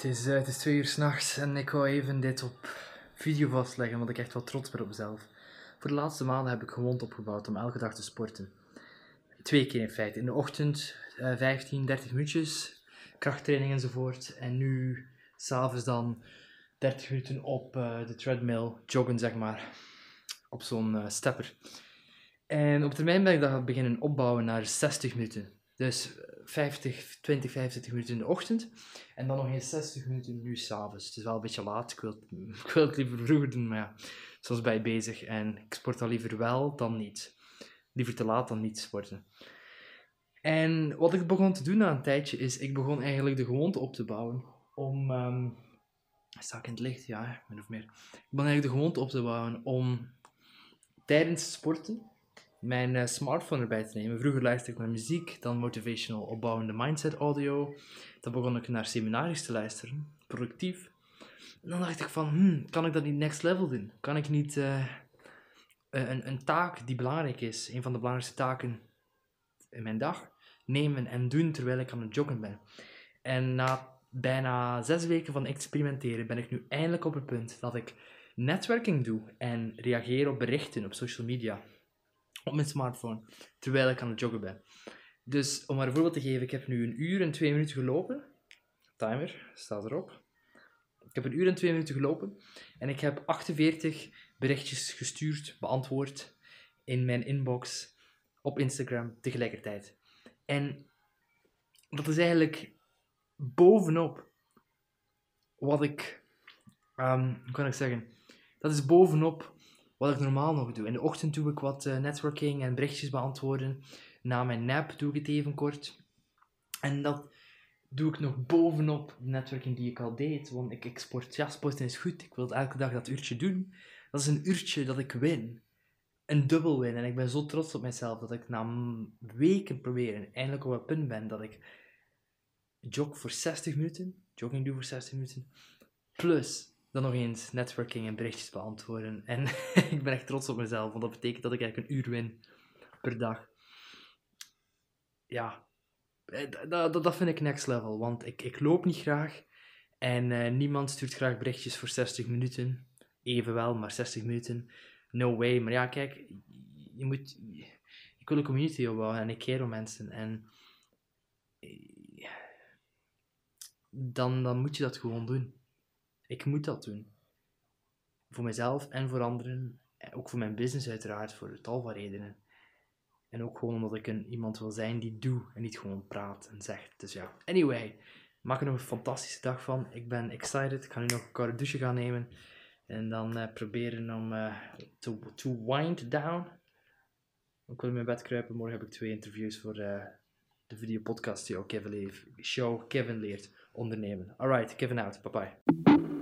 Het is, eh, het is twee uur s'nachts en ik wou even dit op video vastleggen, want ik echt wel trots ben op mezelf. Voor de laatste maanden heb ik gewond opgebouwd om elke dag te sporten. Twee keer in feite. In de ochtend eh 15, 30 minuutjes, krachttraining enzovoort. En nu, s'avonds dan 30 minuten op eh, de treadmill, joggen zeg maar. Op zo'n eh, stepper. En op termijn ben ik dat beginnen opbouwen naar 60 minuten. Dus 50, 20, 25 minuten in de ochtend. En dan nog eens 60 minuten nu s'avonds. Het is wel een beetje laat. Ik wil, het, ik wil het liever vroeger doen, maar zoals bij bezig. En ik sport al liever wel dan niet. Liever te laat dan niet sporten. En wat ik begon te doen na een tijdje is, ik begon eigenlijk de gewoonte op te bouwen om... ehm sta ik in het licht? Ja, min of meer. Ik begon eigenlijk de gewoonte op te bouwen om tijdens sporten mijn eh, smartphone erbij te nemen. Vroeger luisterde ik naar muziek, dan motivational opbouwende mindset audio. Dan begon ik naar seminaries te luisteren, productief. En dan dacht ik van, hmm, kan ik dat niet next level doen? Kan ik niet eh, een, een taak die belangrijk is, een van de belangrijkste taken in mijn dag, nemen en doen terwijl ik aan het joggen ben? En na bijna zes weken van experimenteren ben ik nu eindelijk op het punt dat ik netwerking doe en reageer op berichten op social media op mijn smartphone, terwijl ik aan het joggen ben. Dus om maar een voorbeeld te geven, ik heb nu een uur en twee minuten gelopen. Timer staat erop. Ik heb een uur en twee minuten gelopen en ik heb 48 berichtjes gestuurd, beantwoord in mijn inbox op Instagram tegelijkertijd. En dat is eigenlijk bovenop wat ik, ehm, hoe kan ik zeggen, dat is bovenop wat ik normaal nog doe. In de ochtend doe ik wat eh, networking en berichtjes beantwoorden. Na mijn nap doe ik het even kort. En dat doe ik nog bovenop de networking die ik al deed. Want ik, ik sport, ja, sporten is goed. Ik wil elke dag dat uurtje doen. Dat is een uurtje dat ik win. Een dubbel win. En ik ben zo trots op mezelf dat ik na weken proberen eindelijk op het punt ben dat ik jog voor 60 minuten. Jogging doe voor 60 minuten. Plus dan nog eens networking en berichtjes beantwoorden. En ik ben echt trots op mezelf, want dat betekent dat ik eigenlijk een uur win per dag. Ja, eh, dat, dat, dat vind ik next level, want ik, ik loop niet graag. En eh, niemand stuurt graag berichtjes voor 60 minuten. Evenwel, maar 60 minuten. No way. Maar ja, kijk, je moet... Ik wil een community opbouwen en ik keer om mensen. En eh, dan, dan moet je dat gewoon doen. Ik moet dat doen. Voor mezelf en voor anderen. En Ook voor mijn business uiteraard, voor tal van redenen. En ook gewoon omdat ik een, iemand wil zijn die doet en niet gewoon praat en zegt. Dus ja, anyway. Maak er nog een fantastische dag van. Ik ben excited. Ik ga nu nog een koude douche gaan nemen. En dan eh, proberen om eh, to, to wind down. Ik wil in mijn bed kruipen. Morgen heb ik twee interviews voor eh, de videopodcast die ook Kevin, show Kevin leert ondernemen. Alright, Kevin out. Bye bye.